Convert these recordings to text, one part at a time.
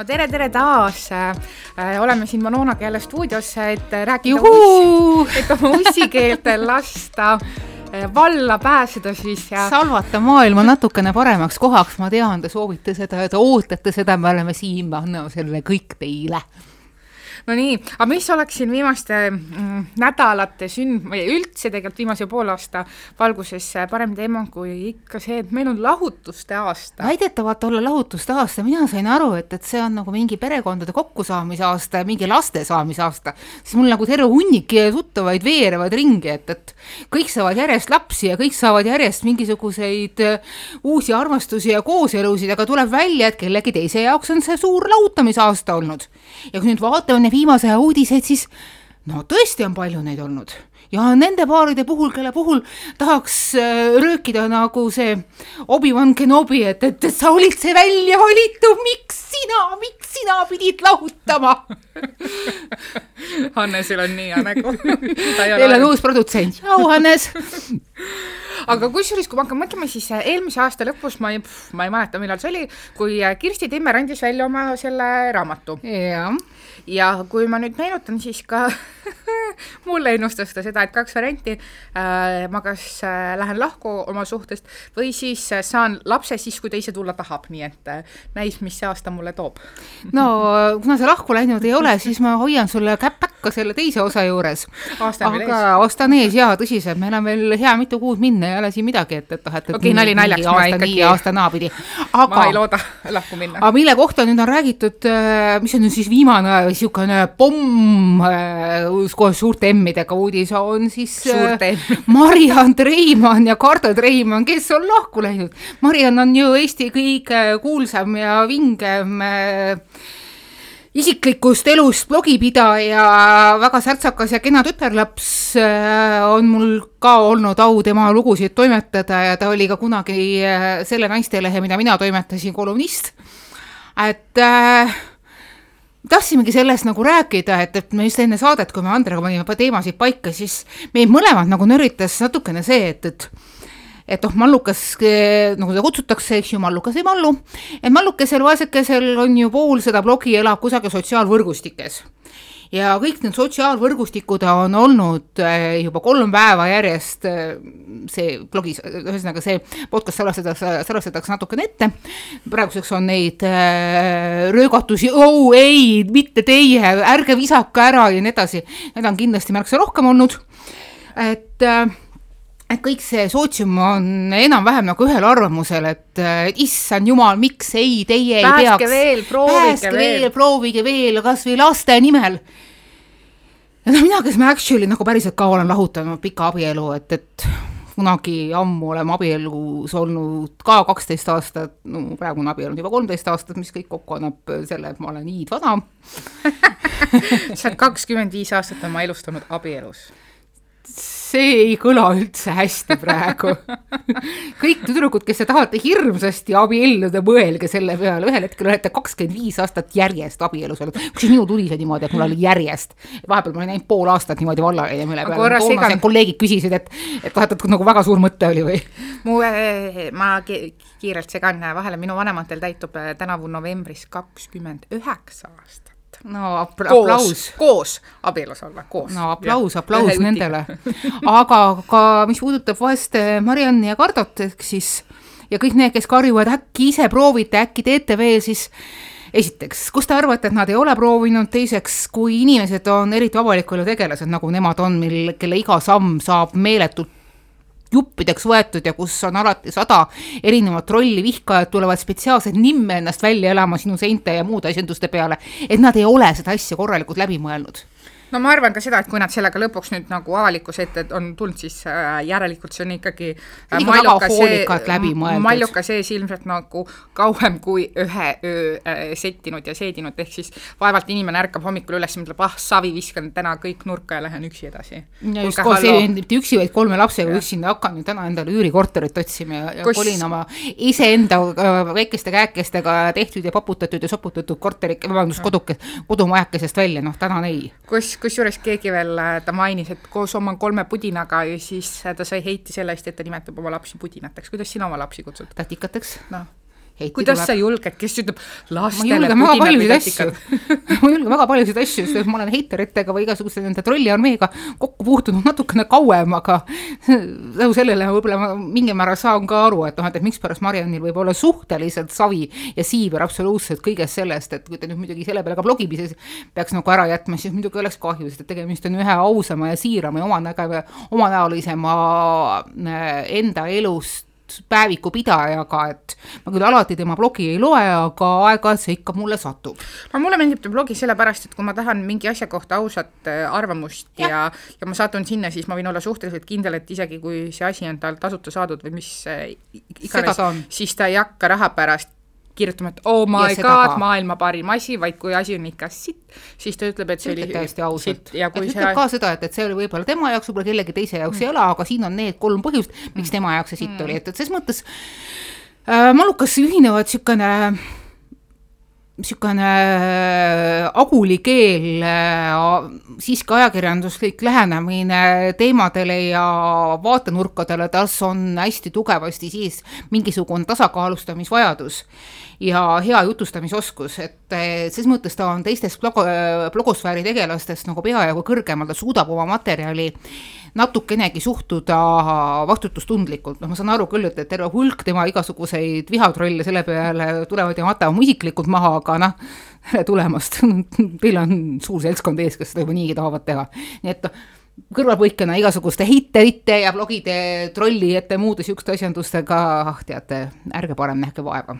no tere, tere taas. Äh,. oleme siin Manonaga jälle stuudios, et rääkida ussi, et oma ussikeelt lasta äh, valla pääseda siis ja salvata maailma natukene paremaks kohaks, ma tean, te soovite seda ja te ootate seda, me oleme siin, me anname selle kõik teile no nii, aga mis oleks siin viimaste mm, nädalate sünd- või üldse tegelikult viimase poole aasta valguses parem teema kui ikka see, et meil on lahutuste aasta. väidetavalt olla lahutuste aasta, mina sain aru, et, et see on nagu mingi perekondade kokkusaamise aasta ja mingi laste saamise aasta, siis mul nagu terve hunnik tuttavaid veerevad ringi, et, et kõik saavad järjest lapsi ja kõik saavad järjest mingisuguseid äh, uusi armastusi ja kooselusid, aga tuleb välja, et kellegi teise jaoks on see suur lahutamisaasta olnud. Ja kui nüüd vaatame neid viimase aja uudiseid, siis no tõesti on palju neid olnud ja nende paaride puhul, kelle puhul tahaks äh, röökida nagu see Obi-Wan Kenobi, et, et, sa olid see välja valitud, miks sina, miks sina pidid lahutama? Hannesil on nii hea nägu. Teil on uus produtsent, tšau Hannes! Aga kusjuures, kui ma hakkan mõtlema, siis äh, eelmise aasta lõpus ma ei, ma ei mäleta, millal see oli, kui äh, Kirsti Timmer andis välja oma selle raamatu. ja kui ma nüüd meenutan, siis ka mulle ennustas ta seda, et kaks varianti äh,. ma kas äh, lähen lahku oma suhtest või siis äh, saan lapse siis, kui ta ise tulla tahab, nii et äh, näis, mis see aasta mulle toob. no kuna sa lahku läinud ei ole, siis ma hoian sulle käpaka selle teise osa juures. aga aasta on ees jaa, tõsiselt, meil on veel hea mitu kuud minna, ei ole siin midagi, et, et noh, et. okei okay,, nali naljaks, ma ikkagi. aasta naapidi. ma ei looda lahku minna. aga mille kohta nüüd on räägitud, äh, mis on nüüd siis viimane niisugune pomm äh, kohe suurte M-idega uudis on siis äh, Mariann Treimann ja Kardo Treimann, kes on lahku läinud. Mariann on ju Eesti kõige kuulsam ja vingem äh, isiklikust elust blogipidaja, väga särtsakas ja kena tütarlaps, on mul ka olnud au tema lugusid toimetada ja ta oli ka kunagi selle naistelehe, mida mina toimetasin, kolumnist. et äh, tahtsimegi sellest nagu rääkida, et, et me just enne saadet, kui me Andrega panime teemasid paika, siis meid mõlemad nagu nörritas natukene see, et, et et noh, mallukas, nagu teda kutsutakse, eks ju, mallukas ei mallu, et mallukesel, vaesekesel on ju pool seda blogi elab kusagil sotsiaalvõrgustikes ja kõik need sotsiaalvõrgustikud on olnud äh, juba kolm päeva järjest äh, see blogis, ühesõnaga see podcast salastatakse, salastatakse natukene ette. praeguseks on neid äh, röögatusi, oh ei, mitte teie, ärge visake ära ja nii edasi, neid on kindlasti märksa rohkem olnud. et et kõik see sootsium on enam-vähem nagu ühel arvamusel, et issand jumal, miks ei, teie pääske ei peaks. veel, proovige veel, proovige veel, kasvõi laste nimel. ja noh, mina, kes ma actually nagu päriselt ka olen lahutanud pika abielu, et, et kunagi ammu oleme abielus olnud ka kaksteist aastat, no praegu on abiellunud juba kolmteist aastat, mis kõik kokku annab selle, et ma olen hiidvana sa oled kakskümmend viis aastat oma elust olnud abielus see ei kõla üldse hästi praegu. Kõik tüdrukud, kes te tahate hirmsasti abielluda, mõelge selle peale, ühel hetkel olete kakskümmend viis aastat järjest abielus olnud. kusjuures minul tuli see niimoodi, et mul oli järjest, vahepeal ma olin ainult pool aastat niimoodi valla ja mille peale. Toonased kolleegid küsisid, et, et vahet, et nagu väga suur mõte oli või? mu, eh, ma kiirelt segan vahele, minu vanematel täitub tänavu novembris kakskümmend üheksa aastat no apl koos, aplaus. koos abielus olla, koos. no aplaus, aplaus Ühe nendele. aga ka, mis puudutab vahest Marianni ja Kardot, ehk siis ja kõik need, kes karjuvad, äkki ise proovite, äkki teete veel, siis esiteks, kust te arvate, et nad ei ole proovinud, teiseks, kui inimesed on eriti avaliku elu tegelased, nagu nemad on, mil, kelle iga samm saab meeletult juppideks võetud ja kus on alati sada erinevat rolli, vihkajad tulevad spetsiaalselt nimme ennast välja elama sinu seinte ja muude asenduste peale, et nad ei ole seda asja korralikult läbi mõelnud no ma arvan ka seda, et kui nad sellega lõpuks nüüd nagu avalikkuse ette on tulnud, siis äh, järelikult see on ikkagi äh, mallukas ees, mallukas ees ilmselt nagu kauem kui ühe öö äh, settinud ja seedinud, ehk siis vaevalt inimene ärkab hommikul üles ja mõtleb, ah savi, viskan täna kõik nurka ja lähen üksi edasi. ja just koos, mitte üksi, vaid kolme lapsega üksinda, hakkan nüüd täna endale üürikorterit otsima ja, ja Kus... kolin oma iseenda äh, väikeste käekestega tehtud ja paputatud ja soputatud korteri, vabandust, koduke, kodumajakesest välja, noh tänan ei. kus kusjuures keegi veel, äh, ta mainis, et koos oma kolme pudinaga ja siis äh, ta sai heiti selle eest, et ta nimetab oma lapsi pudinateks, kuidas sina oma lapsi kutsud? tatikateks noh kuidas sa julged, kes ütleb lastele ma julgen väga paljusid asju. Ma julgen väga paljusid asju, sest ma olen heiteritega või igasuguse nende trolliarmeega kokku puutunud natukene kauem, aga tänu sellele võib-olla ma mingil määral saan ka aru, et noh, et mikspärast Mariannil võib olla suhteliselt savi ja siiber absoluutselt kõigest sellest, et kui ta nüüd muidugi selle peale ka blogimises peaks nagu ära jätma, siis muidugi oleks kahju, sest et tegemist on ühe ausama ja siirama ja omanäge-, omanäolisema äh, enda elust päevikupidajaga, et ma küll alati tema blogi ei loe, aga aeg-ajalt see ikka mulle satub. no mulle meeldib ta blogi sellepärast, et kui ma tahan mingi asja kohta ausat äh, arvamust ja, ja, ja ma satun sinna, siis ma võin olla suhteliselt kindel, et isegi kui see asi on tal tasuta saadud või mis äh, iganes, siis ta ei hakka raha pärast kirjutama, et oh my god, maailma parim asi, vaid kui asi on ikka sitt, siis ta ütleb, et see ütleb oli täiesti ausalt. et ütleb see... ka seda, et, et see oli võib-olla tema jaoks, võib-olla kellegi teise jaoks mm. ei ole, aga siin on need kolm põhjust, miks mm. tema jaoks see sitt mm. oli, et, et ses mõttes äh, Malukas ühinevad niisugune äh, aguli keel, äh, siiski ajakirjanduslik lähenemine teemadele ja vaatenurkadele, tas on hästi tugevasti siis mingisugune tasakaalustamisvajadus ja hea jutustamisoskus, et ses mõttes ta on teistest blogo, blogosfääri tegelastest nagu peajagu kõrgemal, ta suudab oma materjali natukenegi suhtuda vastutustundlikult, noh, ma saan aru küll, et terve hulk tema igasuguseid vihatrolle selle peale tulevad ja matavad mu isiklikult maha, aga noh, tere tulemast. Teil on suur seltskond ees, kes seda juba niigi tahavad teha, nii et kõrvalpõikena igasuguste heiterite ja blogide trolli ette muude siukeste asjandustega, ah teate, ärge parem nähke vaeva.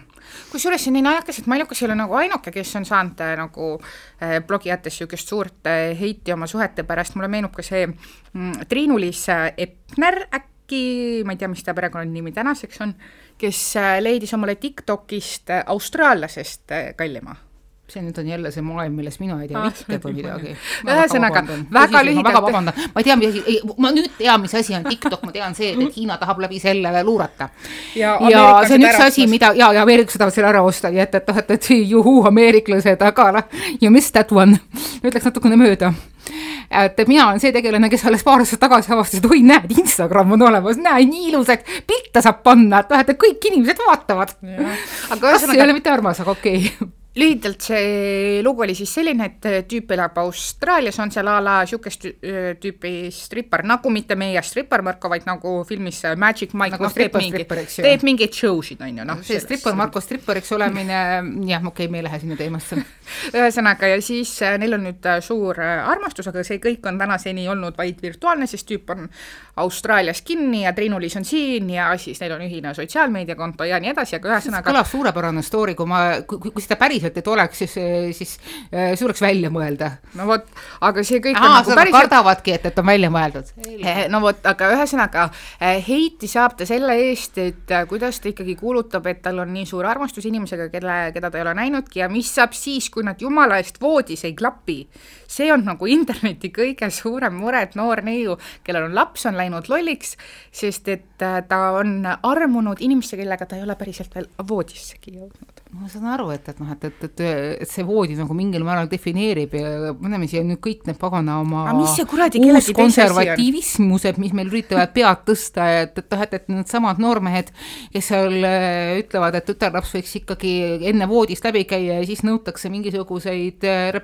kusjuures see on nii naljakas, et Mailukas ei ole nagu ainuke, kes on saanud äh, nagu äh, blogijättes niisugust suurt äh, heiti oma suhete pärast, mulle meenub ka see mm, Triinu-Liis Epner äkki, ma ei tea, mis ta perekonnanimi tänaseks on, kes leidis omale TikTokist austraallasest kallima. See nüüd on jälle see maailm, millest mina ei tea ah, mitte või midagi. ühesõnaga, väga lühidalt. väga vabandan, ma ei tea, mis asi, ma nüüd tean, mis asi on TikTok, ma tean see, et Hiina tahab läbi selle luurata. ja, ja see on üks asi, mida ja, ja ameeriklased tahavad selle ära osta, nii et, et noh, et, et juhuu, ameeriklased, aga noh, you missed that one, ütleks natukene mööda et mina olen see tegelane, kes alles paar aastat tagasi avastas, et oi, näed, Instagram on olemas, näe, nii ilusaid pilte saab panna, et noh, et kõik inimesed vaatavad. aga kas ei ole mitte armas, aga okei okay lühidalt see lugu oli siis selline, et tüüp elab Austraalias, on seal a la niisugust tüüpi strippar, nagu mitte meie strippar Marko, vaid nagu filmis Magic Mike nagu, teeb mingi, teeb mingeid show sid, on ju, noh. see strippar Marko strippariks olemine, jah, okei okay,, me ei lähe sinna teemasse. Ühesõnaga, ja siis äh, neil on nüüd äh, suur äh, armastus, aga see kõik on tänaseni olnud vaid virtuaalne, sest tüüp on Austraalias kinni ja Triinu-Liis on siin ja siis neil on ühine sotsiaalmeediakonto ja nii edasi, aga ühesõnaga kõlab suurepärane story, kui ma, kui, kui seda päriselt ei tuleks, siis, siis see tuleks välja mõelda. no vot, aga see kõik Aa, on nagu päriselt kardavadki, et, et on välja mõeldud. Eh, no vot, aga ühesõnaga eh, heiti saab ta selle eest, et eh, kuidas ta ikkagi kuulutab, et tal on nii suur armastus inimesega, kelle, keda ta ei ole näinudki ja mis saab siis, kui nad jumala eest voodis ei klapi. See on nagu interneti kõige suurem mure, et noor neiu, kellel on laps, on läinud lolliks, sest et äh, ta on armunud inimesse, kellega ta ei ole päriselt veel voodissegi jõudnud. Ma saan aru, et, et noh, et, et, et, et see voodi nagu mingil määral defineerib ja paneme siia nüüd kõik need pagana oma uuskonservatiivismused, mis meil üritavad pead tõsta, et, et noh, et, et needsamad noormehed, kes seal äh, ütlevad, et tütarlaps võiks ikkagi enne voodist läbi käia ja siis nõutakse mingisuguseid äh,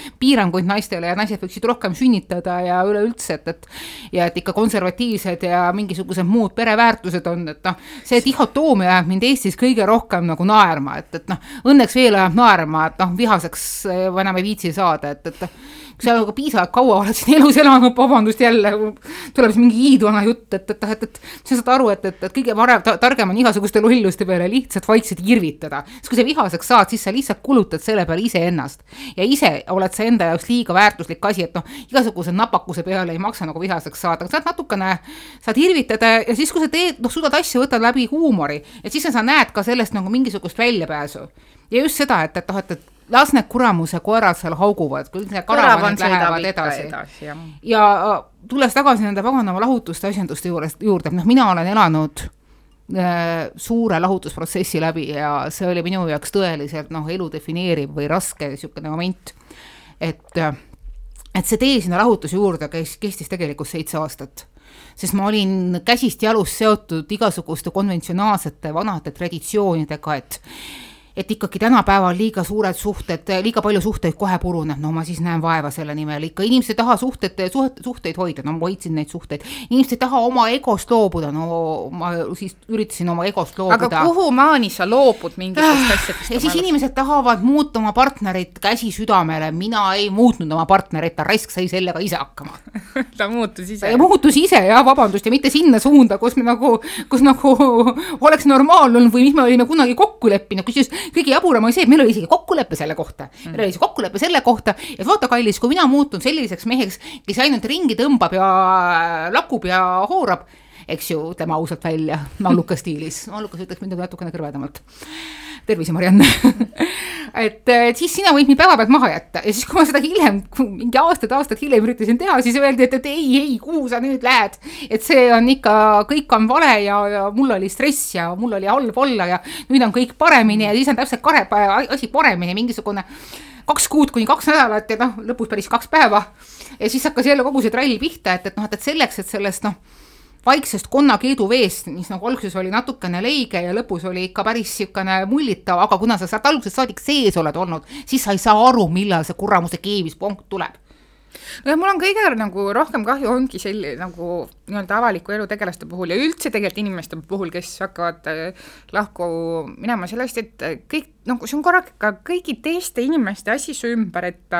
reproduktiivpiiranguid naistele ja naised võiksid rohkem sünnitada ja üleüldse, et, et ja et ikka konservatiivsed ja mingisugused muud pereväärtused on, et noh, see dihhotoomia jääb mind Eestis kõige rohkem nagu naerma, et, et noh, õnneks veel ajab naerma, et noh, vihaseks enam ei viitsi saada, et, et kui sa nagu piisavalt kaua oled siin elus elanud, vabandust jälle, tuleb siis mingi hiidvana jutt, et, et, et, et sa saad aru, et, et, et kõige parem, targem on igasuguste lolluste peale lihtsalt vaikselt irvitada. siis kui sa vihaseks saad, siis sa lihtsalt kulutad selle peale iseennast. ja ise oled sa enda jaoks liiga väärtuslik asi, et noh, igasuguse napakuse peale ei maksa nagu vihaseks saada, saad natukene, saad irvitada ja siis, kui sa teed, noh, suudad asju võtta läbi huumori, et siis sa näed ka sellest nagu mingisugust väljapääsu. ja just seda, et, et noh, et, et las need kuramuse koerad seal hauguvad, küll need karavanid lähevad edasi, edasi. ja äh, tulles tagasi nende paganama lahutuste asjanduste juures, juurde, noh, mina olen elanud äh, suure lahutusprotsessi läbi ja see oli minu jaoks tõeliselt noh, elu defineeriv või raske niisugune moment, et äh, et see tee sinna lahutuse juurde käis, kestis tegelikult seitse aastat. Sest ma olin käsist jalust seotud igasuguste konventsionaalsete vanade traditsioonidega, et et ikkagi tänapäeval liiga suured suhted, liiga palju suhteid kohe puruneb, no ma siis näen vaeva selle nimel, ikka inimesed ei taha suhted, suht-, suhteid hoida, no ma hoidsin neid suhteid. inimesed ei taha oma egost loobuda, no ma siis üritasin oma egost loobuda. aga kuhumaani sa loobud mingitest asjadest? ja siis inimesed tahavad muuta oma partnerit käsi südamele, mina ei muutnud oma partnerit, ta raisk sai sellega ise hakkama. Ta muutus ise? muutus ise jah, vabandust, ja mitte sinna suunda, kus me nagu, kus nagu oleks normaalne olnud või mis me olime kunagi kokku leppinud, kusjuures kõige jaburam oli see, et meil oli isegi kokkulepe selle kohta. Mm.. meil oli see kokkulepe selle kohta, et vaata, kallis, kui mina muutun selliseks meheks, kes ainult ringi tõmbab ja lakub ja hoorab, eks ju, ütleme ausalt välja, malluka stiilis, mallukas ütleks midagi natukene kõrvedamalt tervise, Marianne et, et siis sina võid mind päeva pealt maha jätta ja siis, kui ma seda hiljem, mingi aastaid-aastaid hiljem üritasin teha, siis öeldi, et, et ei, ei, kuhu sa nüüd lähed. et see on ikka, kõik on vale ja, ja mul oli stress ja mul oli halb olla ja nüüd on kõik paremini ja siis on täpselt kare, asi paremini, mingisugune kaks kuud kuni kaks nädalat ja noh, lõpus päris kaks päeva. ja siis hakkas jälle kogu see trall pihta, et, et noh, et selleks, et sellest noh vaiksest konnakeeduveest, mis nagu alguses oli natukene leige ja lõpus oli ikka päris niisugune mullitav, aga kuna sa sealt algusest saadik sees oled olnud, siis sa ei saa aru, millal see kuramuse keevisponk tuleb. Nojah, mul on kõige nagu rohkem kahju ongi selline nagu nii-öelda avaliku elu tegelaste puhul ja üldse tegelikult inimeste puhul, kes hakkavad äh, lahku minema sellest, et äh, kõik nagu see on korraga ka kõigi teiste inimeste asi su ümber, et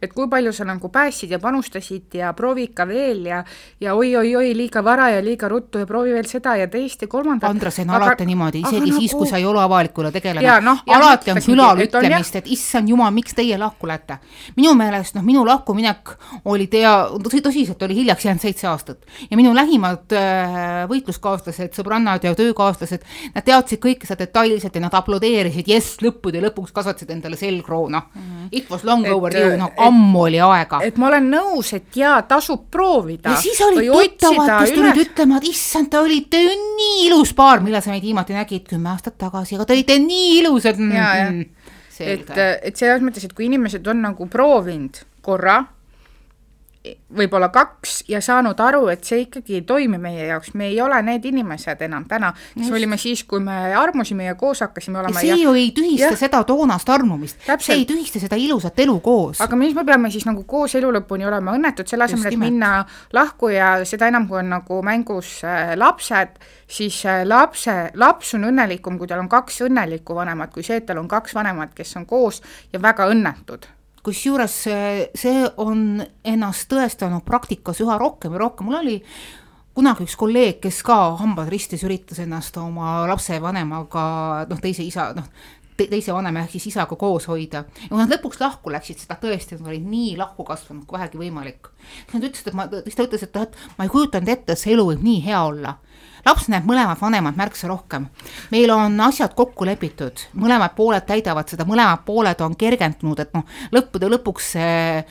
et kui palju sa nagu päästsid ja panustasid ja proovi ikka veel ja ja oi-oi-oi, liiga vara ja liiga ruttu ja proovi veel seda ja teist ja kolmandat. Andra, see on aga, alati niimoodi, isegi nagu... siis, kui sa ei ole avalikule tegelane. No, alati on külal ütlemist, et issand jumal, miks teie lahku lähete. minu meelest noh, minu lahkuminek oli tea, tõsiselt oli hiljaks jäänud seitse aastat ja minu lähimad äh, võitluskaaslased, sõbrannad ja töökaaslased, nad teadsid kõike seda detailselt ja nad aplodeerisid, jess, lõppude lõpuks kasvatasid endale selgroona mm. -hmm. It was long overdue, noh ammu oli aega. et ma olen nõus, et jaa, tasub proovida. ja siis olid tuttavad, kes tulid üles... ütlema, et issand, te olite ju nii ilus paar, millal sa meid viimati nägid, kümme aastat tagasi, aga te olite nii ilusad mm. -hmm. et, et selles mõttes, et kui inimesed on nagu proovinud korra võib-olla kaks ja saanud aru, et see ikkagi ei toimi meie jaoks, me ei ole need inimesed enam täna, kes Just. olime siis, kui me armusime ja koos hakkasime olema. see ja... ju ei tühista ja. seda toonast armumist, see ei tühista seda ilusat elu koos. aga miks me peame siis nagu koos elu lõpuni olema õnnetud, selle asemel, et minna lahku ja seda enam, kui on nagu mängus äh, lapsed, siis äh, lapse, laps on õnnelikum, kui tal on kaks õnnelikku vanemat, kui see, et tal on kaks vanemat, kes on koos ja väga õnnetud kusjuures see, on ennast tõestanud praktikas üha rohkem ja rohkem, mul oli kunagi üks kolleeg, kes ka hambad ristis üritas ennast oma lapsevanemaga, noh, teise isa, noh, teise vanema ehk siis isaga koos hoida. ja kui nad lõpuks lahku läksid, seda tõesti, nad olid nii lahku kasvanud kui vähegi võimalik. Nad ütlesid, et ma, siis ta ütles, et, et ma ei kujutanud ette, et see elu võib nii hea olla laps näeb mõlemat vanemat märksa rohkem. meil on asjad kokku lepitud, mõlemad pooled täidavad seda, mõlemad pooled on kergendunud, et noh, lõppude lõpuks see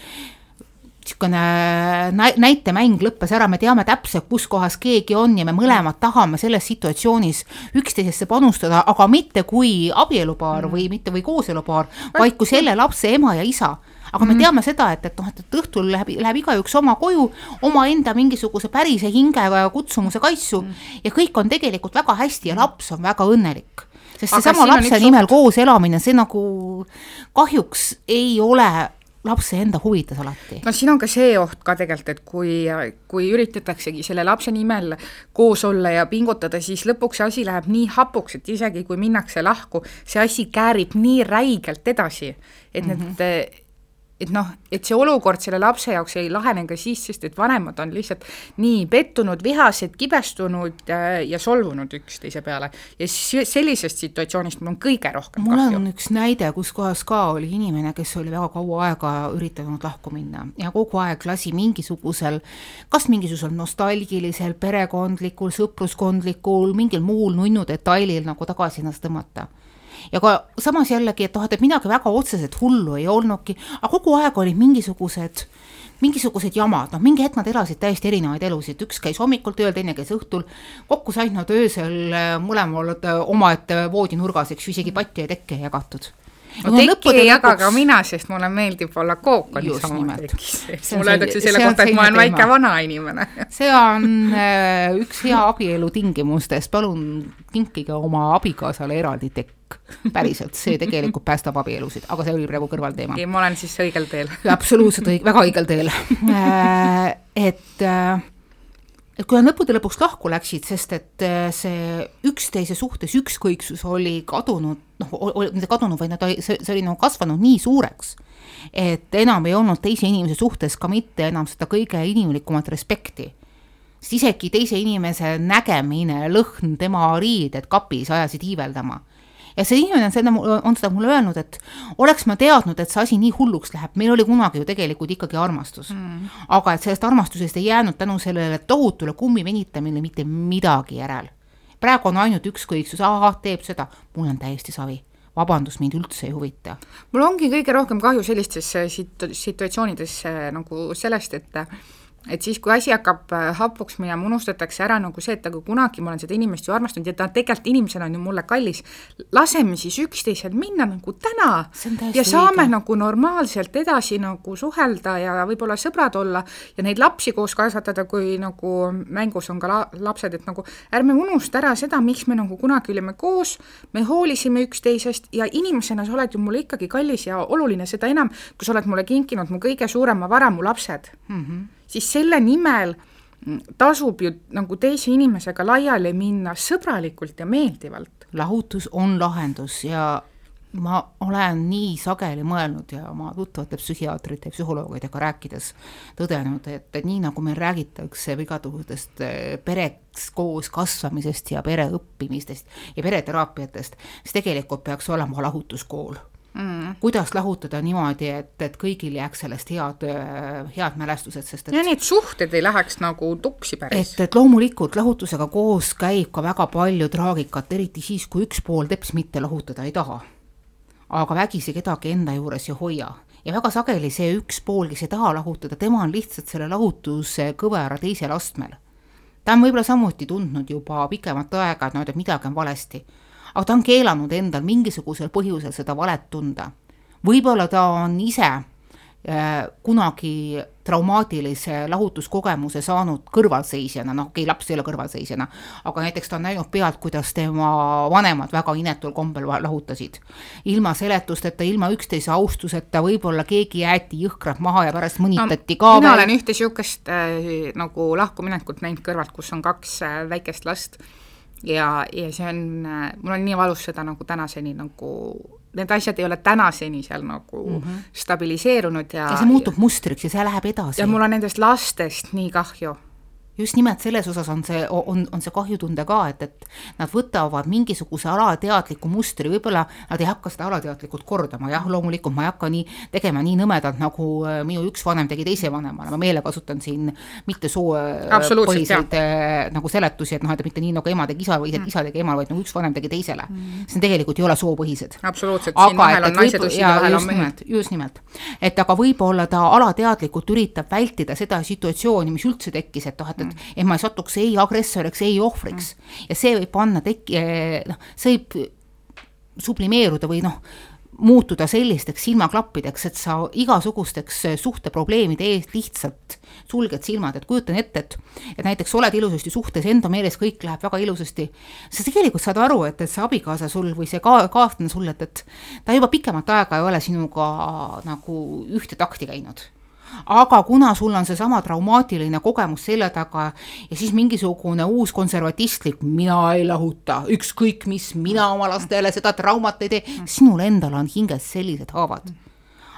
niisugune näitemäng lõppes ära, me teame täpselt, kus kohas keegi on ja me mõlemad tahame selles situatsioonis üksteisesse panustada, aga mitte kui abielupaar mm. või mitte või kooselupaar, vaid kui selle lapse ema ja isa aga me mm -hmm. teame seda, et, et noh, et, et õhtul läheb, läheb igaüks oma koju omaenda mingisuguse pärise hingega ja kutsumuse kaisu mm -hmm. ja kõik on tegelikult väga hästi ja laps on väga õnnelik sest seesama lapse nimel suht... koos elamine, see nagu kahjuks ei ole lapse enda huvides alati. no siin on ka see oht ka tegelikult, et kui, kui üritataksegi selle lapse nimel koos olla ja pingutada, siis lõpuks see asi läheb nii hapuks, et isegi kui minnakse lahku, see asi käärib nii räigelt edasi, et mm -hmm. need et noh, et see olukord selle lapse jaoks ei lahene ka siis, sest et vanemad on lihtsalt nii pettunud, vihased, kibestunud äh, ja solvunud üksteise peale. ja sellisest situatsioonist mul on kõige rohkem mul kahju. mul on üks näide, kus kohas ka oli inimene, kes oli väga kaua aega üritanud lahku minna ja kogu aeg lasi mingisugusel, kas mingisugusel nostalgilisel, perekondlikul, sõpruskondlikul, mingil muul nunnu detailil nagu tagasi ennast tõmmata ja ka samas jällegi, et noh, et midagi väga otseselt hullu ei olnudki, aga kogu aeg olid mingisugused mingisugused jamad, noh mingi hetk nad elasid täiesti erinevaid elusid, üks käis hommikul tööl, teine käis õhtul, kokku said nad öösel äh, mõlemal omaette voodinurgas, eks ju, isegi patti ja tekke ei jagatud. No tekki ei jaga lõpuks... ka mina, sest mulle meeldib olla kookoni sama tekis. mulle öeldakse selle kohta, et ma olen väike vana inimene see on äh, üks hea abielu tingimustest, palun kinkige oma abikaasale eraldi tekk päriselt, see tegelikult päästab abielusid, aga see oli praegu kõrvalteema. ei, ma olen siis õigel teel absoluutselt õig-, väga õigel teel äh, et äh, et kui nad lõppude lõpuks lahku läksid, sest et äh, see üksteise suhtes ükskõiksus oli kadunud, noh, mitte kadunud, vaid nad, see, see oli nagu kasvanud nii suureks, et enam ei olnud teise inimese suhtes ka mitte enam seda kõige inimlikumat respekti. sest isegi teise inimese nägemine, lõhn, tema riided kapis ajasid iiveldama ja see inimene on seda, on seda mulle öelnud, et oleks ma teadnud, et see asi nii hulluks läheb, meil oli kunagi ju tegelikult ikkagi armastus mm.. aga et sellest armastusest ei jäänud tänu sellele tohutule kummi venitamisele mitte midagi järel. praegu on ainult ükskõiksus, ahah, teeb seda, mul on täiesti savi vabandust, mind üldse ei huvita. mul ongi kõige rohkem kahju sellistes situ-, situatsioonides nagu sellest, et et siis, kui asi hakkab äh, hapuks minema, unustatakse ära nagu see, et aga kunagi ma olen seda inimest ju armastanud ja ta tegelikult inimesena on ju mulle kallis. laseme siis üksteisel minna nagu täna ja saame õige. nagu normaalselt edasi nagu suhelda ja võib-olla sõbrad olla ja neid lapsi koos kasvatada, kui nagu mängus on ka la lapsed, et nagu ärme unusta ära seda, miks me nagu kunagi olime koos, me hoolisime üksteisest ja inimesena sa oled ju mulle ikkagi kallis ja oluline, seda enam, kui sa oled mulle kinkinud mu kõige suurema vara, mu lapsed mm. -hmm siis selle nimel tasub ju nagu teise inimesega laiali minna sõbralikult ja meeldivalt. lahutus on lahendus ja ma olen nii sageli mõelnud ja oma tuttavate psühhiaatrite ja psühholoogidega rääkides tõdenud, et, et nii nagu meil räägitakse igasugustest eh, pereks koos kasvamisest ja pere õppimistest ja pereteraapiatest, siis tegelikult peaks olema lahutuskool mm.. kuidas lahutada niimoodi, et, et kõigil jääks sellest head, head mälestused, sest et ja need suhted ei läheks nagu tuksi päris. et, et loomulikult lahutusega koos käib ka väga palju traagikat, eriti siis, kui üks pool teps mitte lahutada ei taha. aga vägisi kedagi enda juures ei hoia ja väga sageli see üks pool, kes ei taha lahutada, tema on lihtsalt selle lahutuse kõvera teisel astmel. ta on võib-olla samuti tundnud juba pikemat aega, et noh, et midagi on valesti aga ta on keelanud endal mingisugusel põhjusel seda valet tunda. võib-olla ta on ise äh, kunagi traumaatilise lahutuskogemuse saanud kõrvalseisjana, noh okei okay,, laps ei ole kõrvalseisjana, aga näiteks ta on näinud pealt, kuidas tema vanemad väga inetul kombel lahutasid. ilma seletusteta, ilma üksteise austuseta, võib-olla keegi jäeti jõhkralt maha ja pärast mõnitati no, ka mina veel. olen ühte niisugust äh, nagu lahkuminekut näinud kõrvalt, kus on kaks äh, väikest last ja, ja see on, mul on nii valus seda nagu tänaseni nagu, need asjad ei ole tänaseni seal nagu mm -hmm. stabiliseerunud ja ja see muutub mustriks ja see läheb edasi. ja mul on nendest lastest nii kahju just nimelt selles osas on see, on, on see kahjutunde ka, et, et nad võtavad mingisuguse alateadliku mustri, võib-olla nad ei hakka seda alateadlikult kordama, jah, loomulikult ma ei hakka nii tegema nii nõmedalt, nagu äh, minu üks vanem tegi teise vanemale, ma meelega kasutan siin mitte soopõhiseid äh, nagu seletusi, et noh, et mitte nii nagu ema tegi isa või mm. isa tegi emale, vaid nagu üks vanem tegi teisele. Mm.. see tegelikult ei ole soopõhised. absoluutselt, siin vahel on naised ussid ja vahel on mehed. just nimelt, et aga võib-olla ta alateadlikult üritab vältida seda situatsiooni, mis üldse tekkis, et noh, et, et et, et ma ei satuks ei agressoriks, ei ohvriks. Mm. ja see võib panna tek-, eh, noh, see võib sublimeeruda või noh, muutuda sellisteks silmaklappideks, et sa igasugusteks eh, suhteprobleemide eest lihtsalt sulged silmad, et kujutan ette, et et näiteks oled ilusasti suhtes, enda meeles kõik läheb väga ilusasti, sa tegelikult saad aru, et, et see abikaasa sul või see ka-, kaaslane sul, et, et ta juba pikemat aega ei ole sinuga nagu ühte takti käinud aga kuna sul on seesama traumaatiline kogemus selja taga ja siis mingisugune uus konservatistlik, mina ei lahuta, ükskõik mis, mina oma lastele seda traumat ei tee, sinul endal on hinges sellised haavad.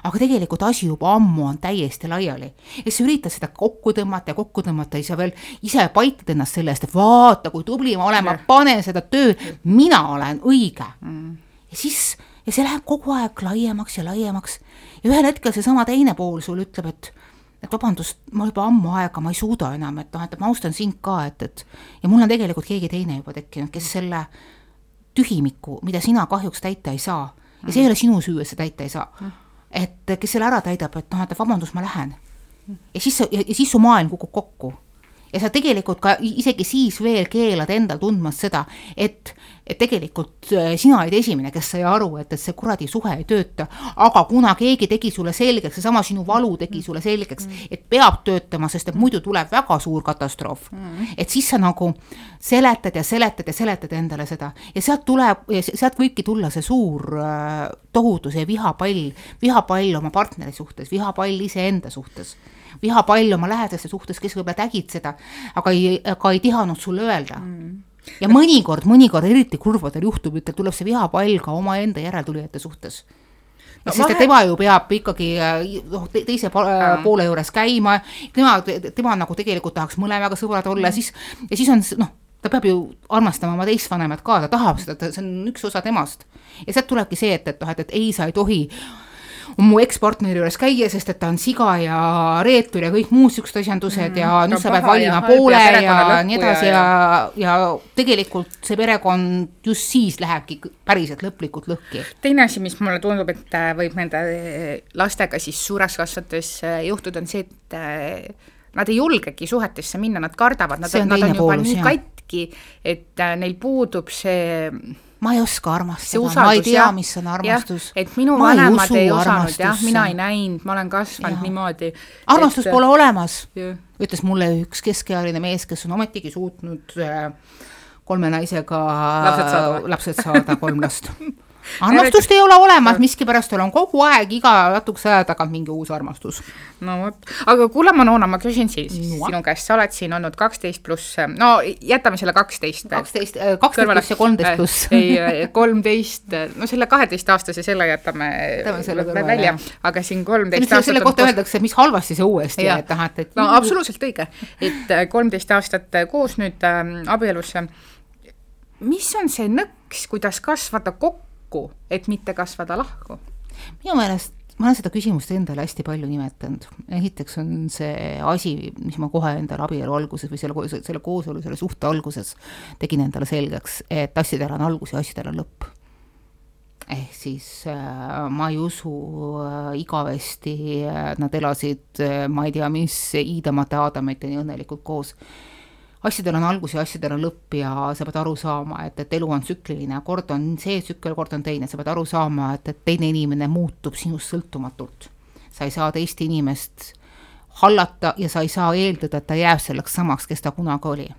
Aga tegelikult asi juba ammu on täiesti laiali. ja sa üritad seda kokku tõmmata ja kokku tõmmata ja sa veel ise paitad ennast selle eest, et vaata, kui tubli ma olen, ma panen seda tööd, mina olen õige. Mm.. ja siis, ja see läheb kogu aeg laiemaks ja laiemaks ja ühel hetkel seesama teine pool sul ütleb, et et vabandust, ma juba ammu aega, ma ei suuda enam, et noh, et ma austan sind ka, et, et ja mul on tegelikult keegi teine juba tekkinud, kes selle tühimiku, mida sina kahjuks täita ei saa, ja see ei ole sinu süü, et sa täita ei saa, et kes selle ära täidab, et noh, et vabandust, ma lähen. ja siis ja siis su maailm kukub kokku. Ja sa tegelikult ka isegi siis veel keelad endal tundmast seda, et, et tegelikult äh, sina olid esimene, kes sai aru, et, et see kuradi suhe ei tööta, aga kuna keegi tegi sulle selgeks, seesama sinu valu tegi sulle selgeks, et peab töötama, sest et muidu tuleb väga suur katastroof. et siis sa nagu seletad ja seletad ja seletad endale seda. Ja sealt tuleb, sealt võibki tulla see suur äh, tohutu see vihapall, vihapall oma partneri suhtes, vihapall iseenda suhtes vihapall oma lähedaste suhtes, kes võib-olla nägid seda, aga ei, aga ei tihanud sulle öelda mm. ja mõnikord, mõnikord eriti kurvadel juhtumitel tuleb see vihapall ka omaenda järeltulijate suhtes no, sest vahe... et tema ju peab ikkagi noh, teise poole juures käima, tema, tema nagu tegelikult tahaks mõlemaga sõbrad olla mm., siis ja siis on noh, ta peab ju armastama oma teist vanemat ka, ta tahab seda, see on üks osa temast. ja sealt tulebki see, et, et noh, et, et ei, sa ei tohi mu ekspartneri juures käia, sest et ta on siga ja reetur ja kõik muud siuksed asjandused mm, ja nüüd sa pead valima poole ja, ja nii edasi ja, ja, ja tegelikult see perekond just siis lähebki päriselt lõplikult lõhki. teine asi, mis mulle tundub, et äh, võib nende äh, lastega siis suures kasvates äh, juhtuda, on see, et nad ei julgegi suhetesse minna, nad kardavad, nad, nad on juba poolus, nii jah. katki, et neil puudub see ma ei oska armastada, ma ei tea, mis on armastus. et minu ma vanemad ei, ei osanud jah, mina ei näinud, ma olen kasvanud ja. niimoodi. armastust et... pole olemas, ütles mulle üks keskealine mees, kes on ometigi suutnud äh, kolme naisega lapsed saada, lapsed saada kolm last armastust ei ole olemas, miskipärast tal on kogu aeg iga natukese aja tagant mingi uus armastus. no vot, aga kuule, Manona, ma küsin siis no. sinu käest, sa oled siin olnud kaksteist pluss, no jätame selle kaksteist. kaksteist, äh, kaksteist pluss ja kolmteist pluss. ei, kolmteist, no selle kaheteistaastase, selle jätame välja, aga siin kolmteist aastat. selle kohta öeldakse, mis halvasti see uuesti, et et, et. no absoluutselt õige, et kolmteist aastat koos nüüd äh, abielus. mis on see nõks, kuidas kasvada kokku? Kokku, et mitte kasvada lahku? minu meelest ma olen seda küsimust endale hästi palju nimetanud. esiteks on see asi, mis ma kohe endale abielu alguses või selle, selle koosolu, selle suhte alguses tegin endale selgeks, et asjadel on algus ja asjadel on lõpp. ehk siis äh, ma ei usu äh, igavesti äh,, nad elasid ma ei tea mis Iidamate Aadamiteni õnnelikult koos asjadel on algus ja asjadel on lõpp ja sa pead aru saama, et, et elu on tsükliline, kord on see tsükkel, kord on teine, sa pead aru saama, et, et teine inimene muutub sinust sõltumatult. sa ei saa teist inimest hallata ja sa ei saa eeldada, et ta jääb selleks samaks, kes ta kunagi oli.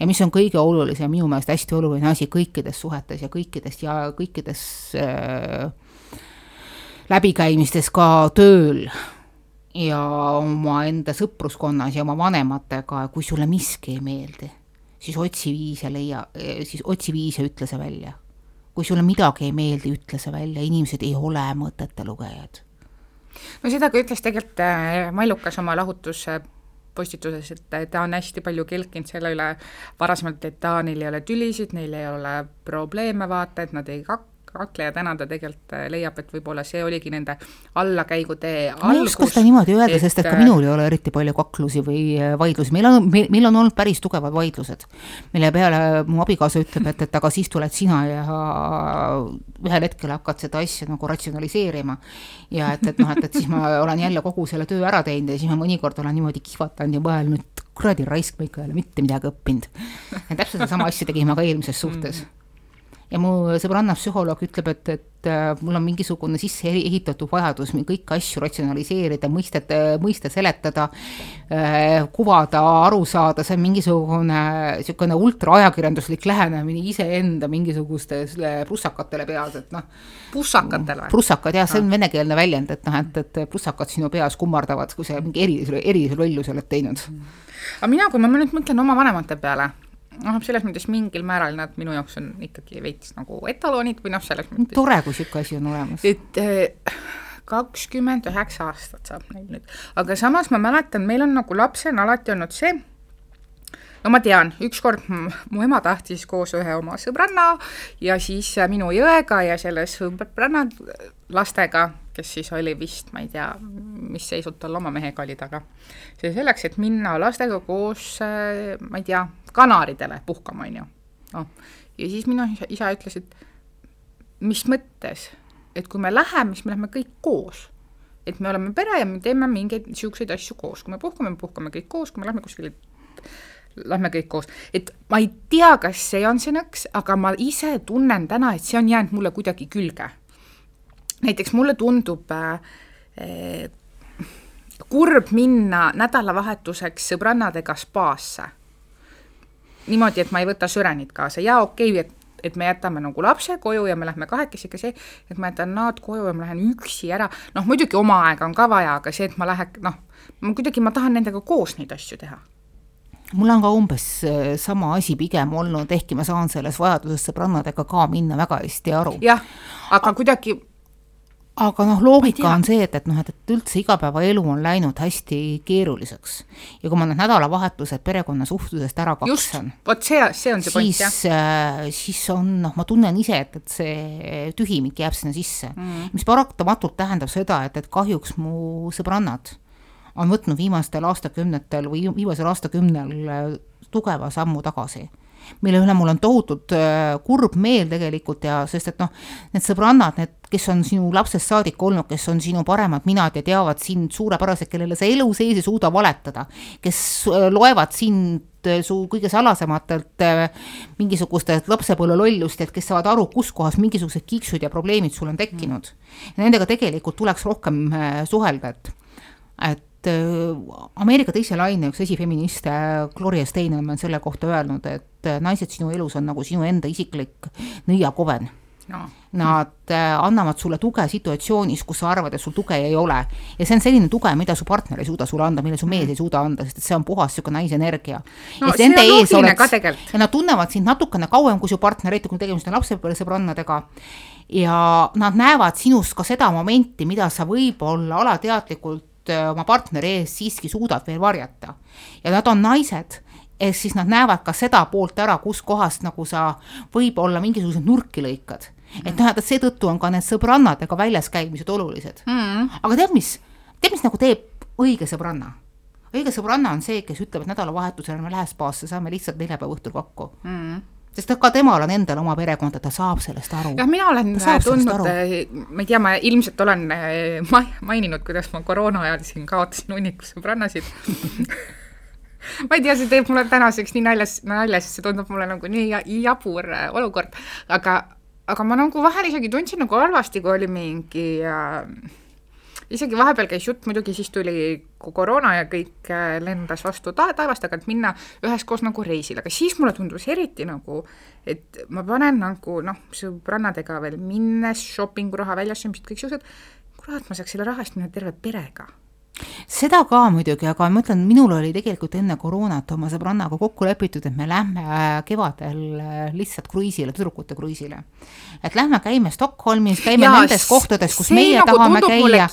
ja mis on kõige olulisem, minu meelest hästi oluline asi kõikides suhetes ja kõikides ja kõikides äh, läbikäimistes ka tööl ja omaenda sõpruskonnas ja oma vanematega, kui sulle miski ei meeldi, siis otsi viise leia, siis otsi viise, ütle see välja. kui sulle midagi ei meeldi, ütle see välja, inimesed ei ole mõtete lugejad. no seda ka ütles tegelikult äh, Mallukas oma lahutuse postituses, et ta on hästi palju kelkinud selle üle varasemalt, et aa, neil ei ole tülisid, neil ei ole probleeme, vaata, et nad ei kak-, kakleja täna ta tegelikult äh, leiab, et võib-olla see oligi nende allakäigutee algus. ma ei oska seda niimoodi öelda, sest et ka äh, minul ei ole eriti palju kaklusi või äh, vaidlusi, meil on, meil on olnud päris tugevad vaidlused, mille peale mu abikaasa ütleb, et, et aga siis tuled sina ja ühel hetkel hakkad seda asja nagu ratsionaliseerima. ja et, et noh, et, et siis ma olen jälle kogu selle töö ära teinud ja siis ma mõnikord olen niimoodi kihvatanud ja mõelnud, kuradi raisk, ma ikka ei ole mitte midagi õppinud. ja täpselt sedasama asja tegime ka eelmises suhtes mm ja mu sõbranna psühholoog ütleb, et, et äh, mul on mingisugune sisse ehitatud vajadus kõiki asju ratsionaliseerida, mõistet, mõiste seletada, äh, kuvada, aru saada, see on mingisugune niisugune ultraajakirjanduslik lähenemine iseenda mingisugustele prussakatele peas, et noh. pussakatele või? prussakad jah, see on venekeelne väljend, et noh, et, et prussakad sinu peas kummardavad, kui sa mingi erilise, erilise lolluse oled teinud. aga mina, kui ma nüüd mõtlen oma vanemate peale noh, selles mõttes mingil määral nad minu jaoks on ikkagi veits nagu etalonid või noh, selles mõttes. tore, kui niisugune asi on olemas. et eh, kakskümmend üheksa aastat saab neil nüüd, aga samas ma mäletan, meil on nagu lapsena alati olnud see, no ma tean, ükskord mu ema tahtis koos ühe oma sõbranna ja siis minu jõega ja selle sõbranna lastega, kes siis oli vist, ma ei tea, mis seisud tal oma mehega olid, aga see selleks, et minna lastega koos, ma ei tea, Kanaridele puhkama, on ju. noh, ja siis minu isa, ütles, et mis mõttes, et kui me läheme, siis me läheme kõik koos. et me oleme pere ja me teeme mingeid niisuguseid asju koos, kui me puhkame, me puhkame kõik koos, kui me lähme kuskile lähme kõik koos, et ma ei tea, kas see on see nõks, aga ma ise tunnen täna, et see on jäänud mulle kuidagi külge. Näiteks mulle tundub eh, kurb minna nädalavahetuseks sõbrannadega spaasse. niimoodi, et ma ei võta sürenit kaasa ja okei okay,, et et me jätame nagu lapse koju ja me lähme kahekesi, aga see, et ma jätan nad koju ja ma lähen üksi ära, noh muidugi oma aega on ka vaja, aga see, et ma lähen, noh, ma kuidagi, ma tahan nendega koos neid asju teha mul on ka umbes äh, sama asi pigem olnud, ehkki ma saan selles vajaduses sõbrannadega ka minna väga hästi aru. jah, aga kuidagi aga noh, loogika on see, et, et noh, et, et üldse igapäevaelu on läinud hästi keeruliseks. ja kui ma need nädalavahetused perekonnasuhtlusest ära kaksen. vot see, see on see point, jah. siis, äh, siis on noh, ma tunnen ise, et, et see tühimik jääb sinna sisse mm., mis paratamatult tähendab seda, et, et kahjuks mu sõbrannad on võtnud viimastel aastakümnetel või viimasel aastakümnel äh, tugeva sammu tagasi mille üle mul on tohutult äh, kurb meel tegelikult ja sest et noh, need sõbrannad, need, kes on sinu lapsest saadik olnud, kes on sinu paremad minad ja teavad sind suurepäraselt, kellele sa elu sees ei suuda valetada, kes äh, loevad sind su kõige salasematelt mingisugustelt lapsepõlve lollustelt, kes saavad aru, kus kohas mingisugused kiiksud ja probleemid sul on tekkinud. Nendega tegelikult tuleks rohkem suhelda, et, et äh, Ameerika teise laine üks esifeministe Gloria Steinem on selle kohta öelnud, et äh, naised sinu elus on nagu sinu enda isiklik nõiakoven no.. Nad äh, annavad sulle tuge situatsioonis, kus sa arvad, et sul tuge ei ole. ja see on selline tuge, mida su partner ei suuda sulle anda, mille su mees ei suuda anda, sest et see on puhas niisugune naisenergia. no tegelikult. ja nad tunnevad sind natukene kauem kui su partner, eriti kui tegemist on lapsepõlvesõbrannadega ja nad näevad sinust ka seda momenti, mida sa võib-olla alateadlikult Äh, oma partneri ees siiski suudad veel varjata. ja nad on naised, ehk siis nad näevad ka seda poolt ära, kuskohast nagu sa võib-olla mingisuguseid nurki lõikad. et noh, et seetõttu on ka need sõbrannadega väljas käimised olulised. Mm.. aga tead, mis, tead, mis nagu teeb õige sõbranna? õige sõbranna on see, kes ütleb, et nädalavahetusel me lähe spaasse, saame lihtsalt neljapäeva õhtul kokku. Mm. Sest ka temal on endal oma perekond ja ta saab sellest aru. jah, mina olen tundnud, eh, ma ei tea, ma ilmselt olen eh, ma maininud, kuidas ma koroona ajal siin kaotasin hunniku sõbrannasid ma ei tea, see teeb mulle tänaseks nii naljas, nalja, sest see tundub mulle nagu nii jabur eh, olukord, aga, aga ma nagu vahel isegi tundsin nagu halvasti, kui oli mingi äh, isegi vahepeal käis jutt, muidugi siis tuli koroona ja kõik äh, lendas vastu ta taevast, aga et minna üheskoos nagu reisile, aga siis mulle tundus eriti nagu, et ma panen nagu noh, sõbrannadega veel minnes, shoppinguraha väljastamist, kõik siuksed, kurat, ma saaks selle raha eest minna terve perega seda ka muidugi, aga ma mõtlen, minul oli tegelikult enne koroonat oma sõbrannaga kokku lepitud, et me lähme äh, kevadel äh, lihtsalt kruiisile, tüdrukute kruiisile. et lähme käime Stockholmis, käime ja, nendes kohtades, kus meie nagu tahame käia,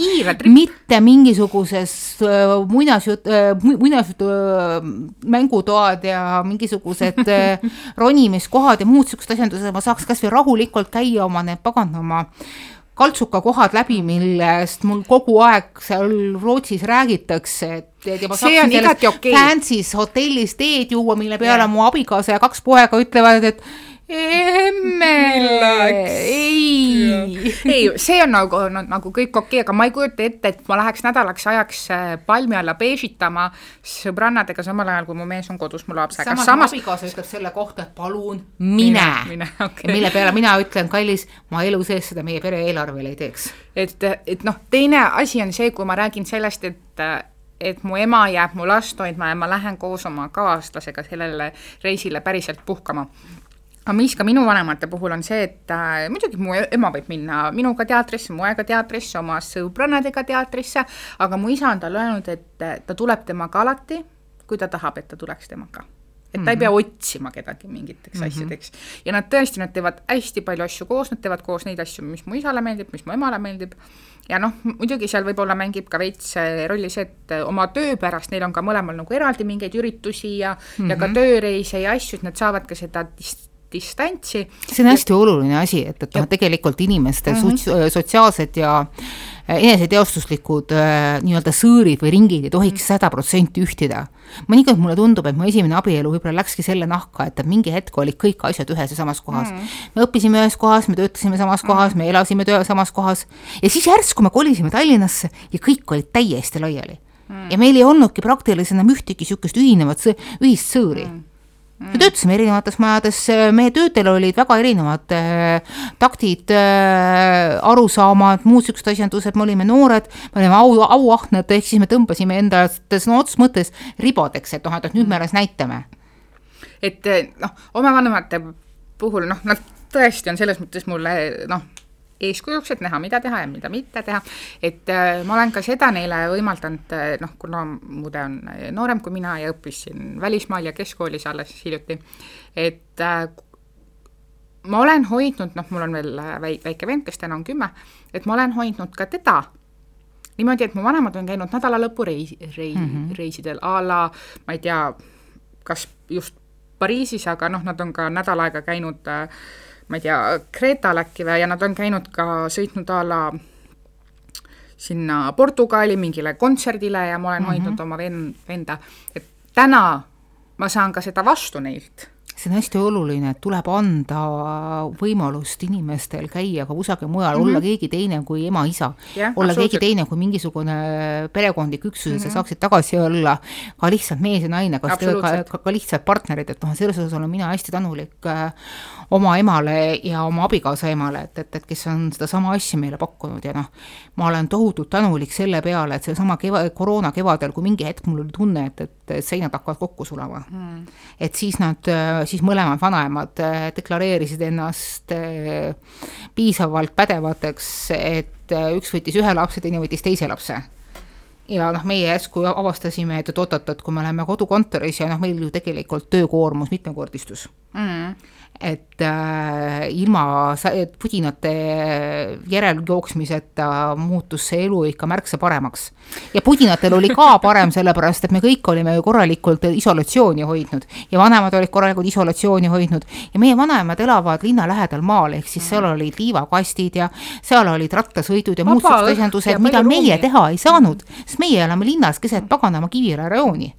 mitte mingisuguses äh, muinasjut- äh,, muinasjutu äh, mängutoad ja mingisugused äh, ronimiskohad ja muud siuksed asjandused, ma saaks kasvõi rahulikult käia oma need paganama kaltsukakohad läbi, millest mul kogu aeg seal Rootsis räägitakse, et ja ma saaksin sellest okay. fancy's hotellis teed juua, mille peale yeah. mu abikaasa ja kaks poega ütlevad, et emme, ei. ei, see on nagu no,, nagu kõik okei okay,, aga ma ei kujuta ette, et ma läheks nädalaks ajaks äh, palmi alla beežitama sõbrannadega, samal ajal kui mu mees on kodus mu lapsega. samas samas... abikaasa ütleb selle kohta, et palun mine, mine. Okay. mille peale mina ütlen, kallis, ma elu sees seda meie pere eelarvele ei teeks. et, et noh, teine asi on see, kui ma räägin sellest, et et mu ema jääb mu last hoidma ja ma lähen koos oma kaaslasega sellele reisile päriselt puhkama aga mis ka minu vanemate puhul on see, et äh, muidugi mu ema võib minna minuga teatrisse, mu aega teatrisse, oma sõbrannadega teatrisse, aga mu isa on talle öelnud, et äh, ta tuleb temaga alati, kui ta tahab, et ta tuleks temaga et ta mm -hmm. ei pea mhm. otsima kedagi mingiteks mm -hmm. asjadeks. ja nad tõesti, nad teevad hästi palju asju koos, nad teevad koos neid asju, mis mu isale meeldib, mis mu emale meeldib. ja noh, muidugi seal võib-olla mängib ka veits rolli see, et oma töö pärast neil on ka mõlemal nagu eraldi mingeid üritusi ja mm, -hmm. ja ka mhm. tööreise ja asju, et nad saavad ka seda dist-, distantsi. see on hästi oluline asi, et, et noh, tegelikult inimeste mm -hmm. sotsiaalsed ja äh, eneseteostuslikud äh, nii-öelda sõõrid või ringid ei tohiks mhm. sada protsenti ühtida. mõnikord mulle tundub, et mu esimene abielu võib-olla läkski selle nahka, et mingi hetk olid kõik asjad ühes ja samas kohas mm. me õppisime ühes kohas, me töötasime samas kohas mm, -hmm. me elasime töö samas kohas ja siis järsku me kolisime Tallinnasse ja kõik olid täiesti laiali mm. ja meil ei olnudki praktiliselt enam ühtegi niisugust ühinevat, ühist sõõri mm Mm. me töötasime erinevates majades, meie töötel olid väga erinevad äh, taktid äh,, arusaamad, muud niisugused asjandused, me olime noored, me olime au, auahned, ehk siis me tõmbasime enda sõna otseses mõttes ribadeks, et noh, et nüüd me alles näitame. et noh, oma vanemate puhul noh, nad tõesti on selles mõttes mulle noh, eeskujuks, et näha, mida teha ja mida mitte teha. et äh, ma olen ka seda neile võimaldanud äh,, noh, kuna mu õde on noorem kui mina ja õppis siin välismaal ja keskkoolis alles hiljuti, et äh, ma olen hoidnud, noh, mul on veel äh, väi-, väike vend, kes täna on kümme, et ma olen hoidnud ka teda niimoodi, et mu vanemad on käinud nädalalõpu reis, rei- mm, -hmm. reisidel a la, ma ei tea, kas just Pariisis, aga noh, nad on ka nädal aega käinud äh, ma ei tea, Kreetal äkki või, ja nad on käinud ka, sõitnud a la sinna Portugali mingile kontserdile ja ma olen mm -hmm. hoidnud oma ven-, venda, et täna ma saan ka seda vastu neilt see on hästi oluline, et tuleb anda võimalust inimestel käia ka kusagil mujal mm, -hmm. olla keegi teine kui ema-isa yeah,, olla keegi teine kui mingisugune perekondlik üksus mm, -hmm. sa saaksid tagasi olla ka lihtsalt mees ja naine, kas ka, ka, ka lihtsalt partnerid, et noh, selles osas olen mina hästi tänulik äh, oma emale ja oma abikaasa emale, et, et, et kes on sedasama asja meile pakkunud ja noh, ma olen tohutult tänulik selle peale, et sellesama keva, koroona kevadel, kui mingi hetk mul oli tunne, et, et seinad hakkavad kokku sulama mm., et siis nad siis mõlemad vanaemad äh, deklareerisid ennast äh, piisavalt pädevateks, et äh, üks võttis ühe lapse, teine võttis teise lapse. Ja noh, meie järsku avastasime, et oot-oot-oot, kui me oleme kodukontoris ja noh, meil ju tegelikult töökoormus mitmekordistus. Mm et äh, ilma pudinate järeljooksmiseta muutus see elu ikka märksa paremaks. ja pudinatel oli ka parem, sellepärast et me kõik olime ju korralikult isolatsiooni hoidnud ja vanemad olid korralikult isolatsiooni hoidnud ja meie vanaemad elavad linna lähedal maal, ehk siis seal olid liivakastid ja seal olid rattasõidud ja muud sellised asjandused, mida meie ruumi. teha ei saanud, sest meie elame linnas keset paganama Kiviõla rajooni.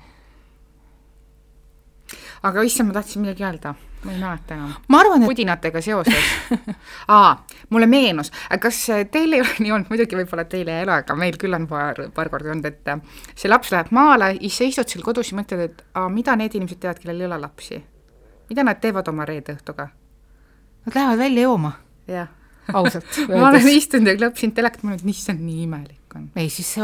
aga issand, ma tahtsin midagi öelda ma ei mäleta enam. ma arvan, et pudinatega seoses aa, mulle meenus, kas teil ei ole nii olnud, muidugi võib-olla teil ei ole, aga meil küll on paar, paar korda olnud, et äh, see laps läheb maale, sa istud seal kodus ja mõtled, et aa, mida need inimesed teevad, kellel ei ole lapsi. mida nad teevad oma reede õhtuga? Nad lähevad välja jooma. jah. ausalt ma olen istunud ja klõpsinud telekat, ma olen, issand, nii imelik on. ei, siis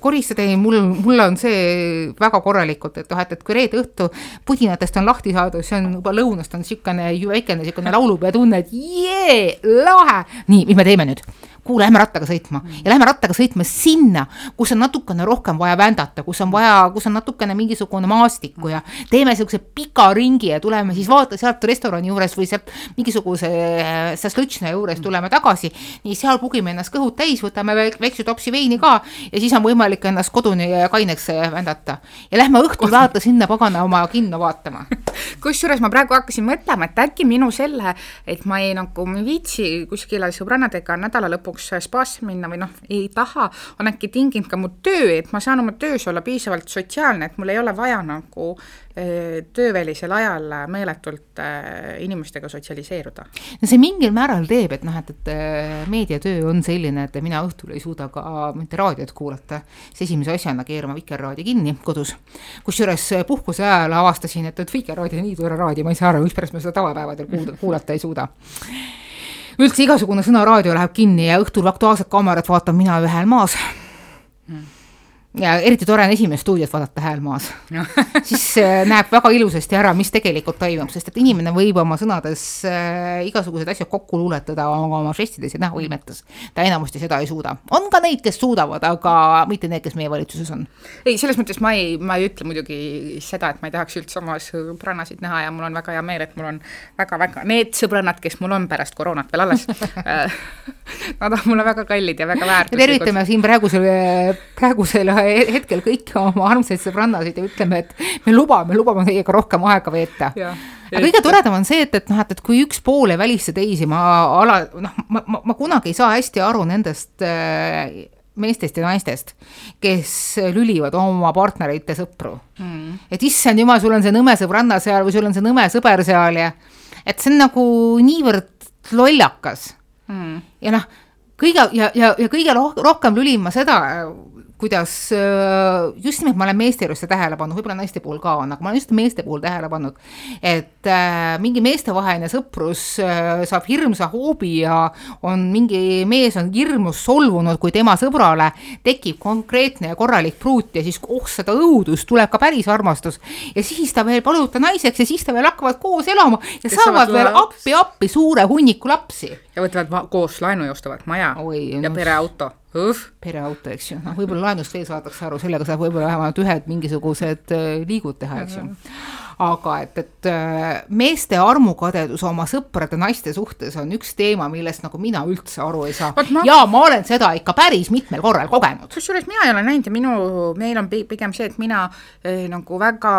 koristada ei, mul, mul on see väga korralikult, et noh, et, et kui reede õhtu pudinatest on lahti saadud, see on juba lõunast on niisugune väikene niisugune laulupeo tunne, et jee, lahe. nii, mis me teeme nüüd? kuhu lähme rattaga sõitma ja lähme rattaga sõitma sinna, kus on natukene rohkem vaja vändata, kus on vaja, kus on natukene mingisugune maastikku ja teeme niisuguse pika ringi ja tuleme siis vaata sealt restorani juures või sealt mingisuguse šašlõtšna juures tuleme tagasi. nii seal pugime ennast kõhud täis, võtame väikse topsi veini ka ja siis on võimalik ennast koduni kaineks vändata. ja lähme õhtul vaata sinna pagana oma kinno vaatama. kusjuures ma praegu hakkasin mõtlema, et äkki minu selle, et ma ei nagu ei viitsi kuskile sõbrannadega nädala lõpuks spaasse minna või noh, ei taha, on äkki tinginud ka mu töö, et ma saan oma töös olla piisavalt sotsiaalne, et mul ei ole vaja nagu töövälisel ajal meeletult eh, inimestega sotsialiseeruda. no see mingil määral teeb, et noh, et, et eh, meediatöö on selline, et mina õhtul ei suuda ka mitte raadiot kuulata, siis esimese asjana keerama Vikerraadio kinni kodus. kusjuures puhkuse ajal avastasin, et, et Vikerraadio on nii tore raadio, ma ei saa aru, mispärast ma seda tavapäevadel kuulata, kuulata ei suuda üldse igasugune sõnaraadio läheb kinni ja õhtul Aktuaalset Kaamerat vaatan mina ühel maas ja eriti tore on esimest stuudiot vaadata hääl maas siis äh, näeb väga ilusasti ära, mis tegelikult toimub, sest et inimene võib oma sõnades äh, igasugused asjad kokku luuletada oma, oma žestides ja näoilmetes. ta enamasti seda ei suuda. on ka neid, kes suudavad, aga mitte need, kes meie valitsuses on. ei, selles mõttes ma ei, ma ei ütle muidugi seda, et ma ei tahaks üldse oma sõbrannasid näha ja mul on väga hea meel, et mul on väga-väga, need sõbrannad, kes mul on pärast koroonat veel alles äh, Nad on mulle väga kallid ja väga väärtuslikud. tervitame siin praegusel, praegusel hetkel kõiki oma armsaid sõbrannasid ja ütleme, et me lubame, lubame teiega rohkem aega veeta. aga kõige toredam on see, et, et noh, et, et kui üks pool ei välista teisi, ma ala, noh, ma, ma, ma kunagi ei saa hästi aru nendest äh, meestest ja naistest, kes lülivad oma partnerite sõpru mm.. et issand jumal, sul on see nõme sõbranna seal või sul on see nõme sõber seal ja et see on nagu niivõrd lollakas mm. ja noh, kõige ja, ja, ja kõige rohkem lülin ma seda kuidas äh, just nimelt ma olen meeste juures seda tähele pannud, võib-olla naiste puhul ka on, aga ma olen just meeste puhul tähele pannud, et äh, mingi meestevaheline sõprus äh, saab hirmsa hoobi ja on mingi mees on hirmus solvunud, kui tema sõbrale tekib konkreetne ja korralik pruut ja siis oh seda õudust, tuleb ka päris armastus ja siis ta veel palub ta naiseks ja siis ta veel hakkavad koos elama ja Kes saavad veel appi-appi suure hunniku lapsi. Ja võtavad koos laenu ja ostavad maja Oi, ja no, pereauto pereauto, eks ju, noh, võib-olla laenust veel saadakse aru, sellega saab võib-olla vähemalt ühed mingisugused äh, liigud teha, eks ju. aga et, et äh, meeste armukadedus oma sõprade naiste suhtes on üks teema, millest nagu mina üldse aru ei saa. Ma... ja ma olen seda ikka päris mitmel korral kogenud. kusjuures mina ei ole näinud ja minu, meil on pigem see, et mina eh, nagu väga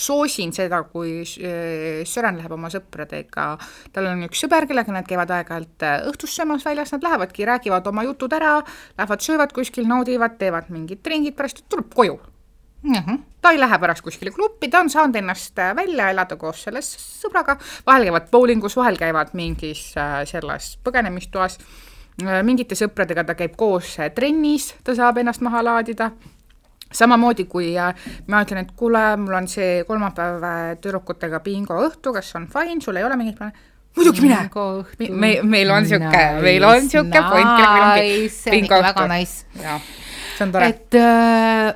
soosin seda, kui äh, Sören läheb oma sõpradega, tal on üks sõber, kellega nad käivad aeg-ajalt äh, õhtust söömas väljas, nad lähevadki, räägivad oma jutud ära, lähevad söövad kuskil, naudivad, teevad mingid trengid, pärast tuleb koju. Mm. -hmm. ta ei lähe pärast kuskile klubi, ta on saanud ennast äh, välja elada koos selle sõbraga, vahel käivad bowlingus, vahel käivad mingis selles põgenemistoas, mingite sõpradega ta käib koos trennis, ta saab ennast maha laadida samamoodi kui ma ütlen, et kuule, mul on see kolmapäev äh, tüdrukutega bingo õhtu, kas on fine, sul ei ole mingit plaani? muidugi mine! me, meil on sihuke nice,, meil on sihuke nice, point, kellel meil on bingo õhtu. väga nice. see on tore. et äh,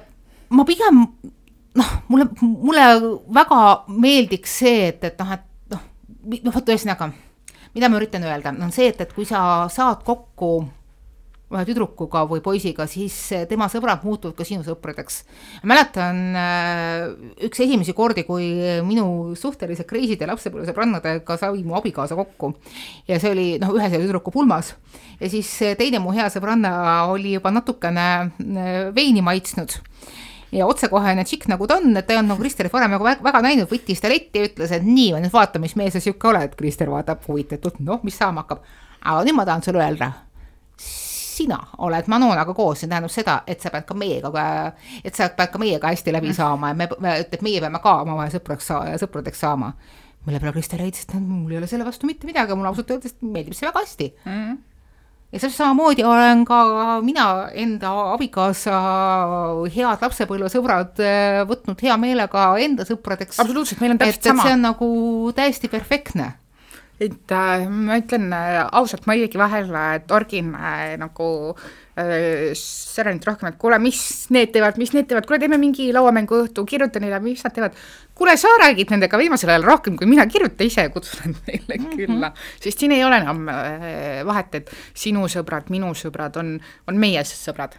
ma pigem noh, mulle, mulle väga meeldiks see, et, et noh, et noh, vot ühesõnaga, mida ma üritan öelda, on see, et, et kui sa saad kokku ühe tüdrukuga või poisiga, siis tema sõbrad muutuvad ka sinu sõpradeks. mäletan äh, üks esimesi kordi, kui minu suhteliselt kreiside lapsepõlvesõbrannadega sai mu abikaasa kokku ja see oli noh, ühe selle tüdruku pulmas ja siis teine mu hea sõbranna oli juba natukene äh, veini maitsnud ja otsekohene tšikk nagu ta on, et ta ei olnud nagu Kristerit varem nagu väga näinud, võttis ta letti ja ütles, et nii, nüüd vaata, mis mees sa sihuke oled. Krister vaatab huvitatult, noh, mis saama hakkab. aga nüüd ma tahan sulle öelda sina oled Manonaga koos, see tähendab seda, et sa pead ka meiega, et sa pead ka meiega hästi läbi mm. saama ja me, me, et meie peame ka omavahel sõpraks sõpradeks saama. mille peale Krister leidis, et mul ei ole selle vastu mitte midagi, mulle ausalt öeldes meeldib see väga hästi mm ja täpselt samamoodi olen ka mina enda abikaasa head lapsepõlvesõbrad äh, võtnud hea meelega enda sõpradeks. absoluutselt, meil on täpselt sama. see on nagu täiesti perfektne et äh, ma ütlen äh, ausalt, ma isegi vahel äh, torgin äh, nagu äh, Serenit rohkem, et kuule, mis need teevad, mis need teevad, kuule, teeme mingi lauamänguõhtu, kirjuta neile, mis nad teevad. kuule, sa räägid nendega viimasel ajal rohkem kui mina, kirjuta ise, kutsu nad meile mm -hmm. külla, sest siin ei ole enam äh, vahet, et sinu sõbrad, minu sõbrad on, on meie sõbrad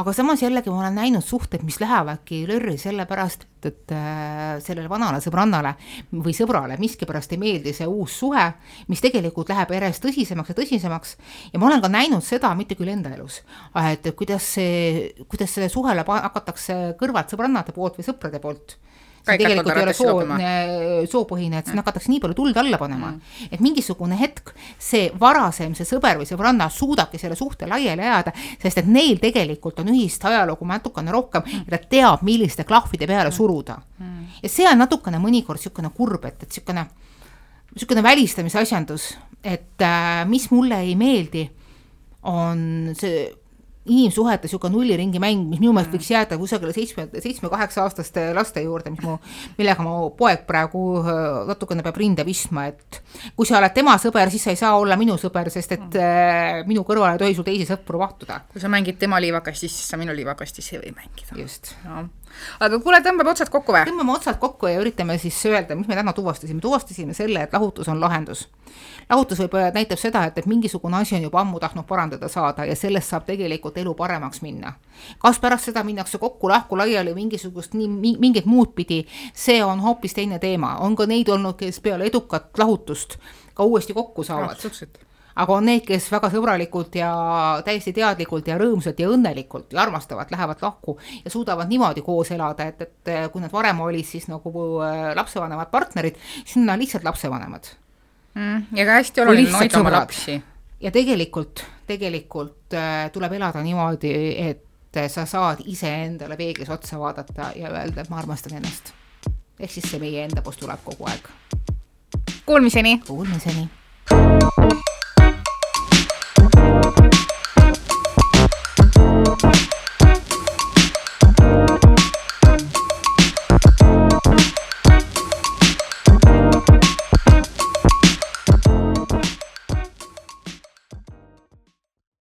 aga samas jällegi ma olen näinud suhteid, mis lähevadki lörri sellepärast, et, et äh, sellele vanale sõbrannale või sõbrale miskipärast ei meeldi see uus suhe, mis tegelikult läheb järjest tõsisemaks ja tõsisemaks. ja ma olen ka näinud seda, mitte küll enda elus, et kuidas see, kuidas selle suhele hakatakse kõrvalt sõbrannade poolt või sõprade poolt tegelikult ei ole soo, soopõhine, et sinna hakatakse nii palju tuld alla panema mm., et mingisugune hetk see varasem, see sõber või sõbranna suudabki selle suhte laiali ajada, sest et neil tegelikult on ühist ajalugu natukene rohkem mm. ja ta teab, milliste klahvide peale mm. suruda mm.. ja see on natukene mõnikord niisugune kurb, et, et niisugune, niisugune välistamise asjandus, et äh, mis mulle ei meeldi, on see inimsuhete niisugune nulliringi mäng, mis minu meelest võiks jääda kusagile seitsme, seitsme-kaheksa-aastaste laste juurde, mis mu, millega mu poeg praegu äh, natukene peab rinde pistma, et kui sa oled tema sõber, siis sa ei saa olla minu sõber, sest et äh, minu kõrvale ei tohi sul teisi sõpru mahtuda. kui sa mängid tema liivakastis, siis sa minu liivakastis ei või mängida. just no aga kuule, tõmbame otsad kokku või? tõmbame otsad kokku ja üritame siis öelda, mis me täna tuvastasime, tuvastasime selle, et lahutus on lahendus. lahutus võib, näitab seda, et, et mingisugune asi on juba ammu tahtnud parandada saada ja sellest saab tegelikult elu paremaks minna. kas pärast seda minnakse kokku, lahku, laiali mingisugust nii, mingit muud pidi, see on hoopis teine teema, on ka neid olnud, kes peale edukat lahutust ka uuesti kokku saavad aga on need, kes väga sõbralikult ja täiesti teadlikult ja rõõmsalt ja õnnelikult ja armastavad, lähevad lahku ja suudavad niimoodi koos elada, et, et kui nad varem olid siis nagu äh, lapsevanemad partnerid, siis nad on lihtsalt lapsevanemad mm,. ja ka hästi oluline on hoida oma lapsi. ja tegelikult, tegelikult äh, tuleb elada niimoodi, et sa saad iseendale peeglis otsa vaadata ja öelda, et ma armastan ennast. ehk siis see meie enda post tuleb kogu aeg. Kuulmiseni. Kuulmiseni.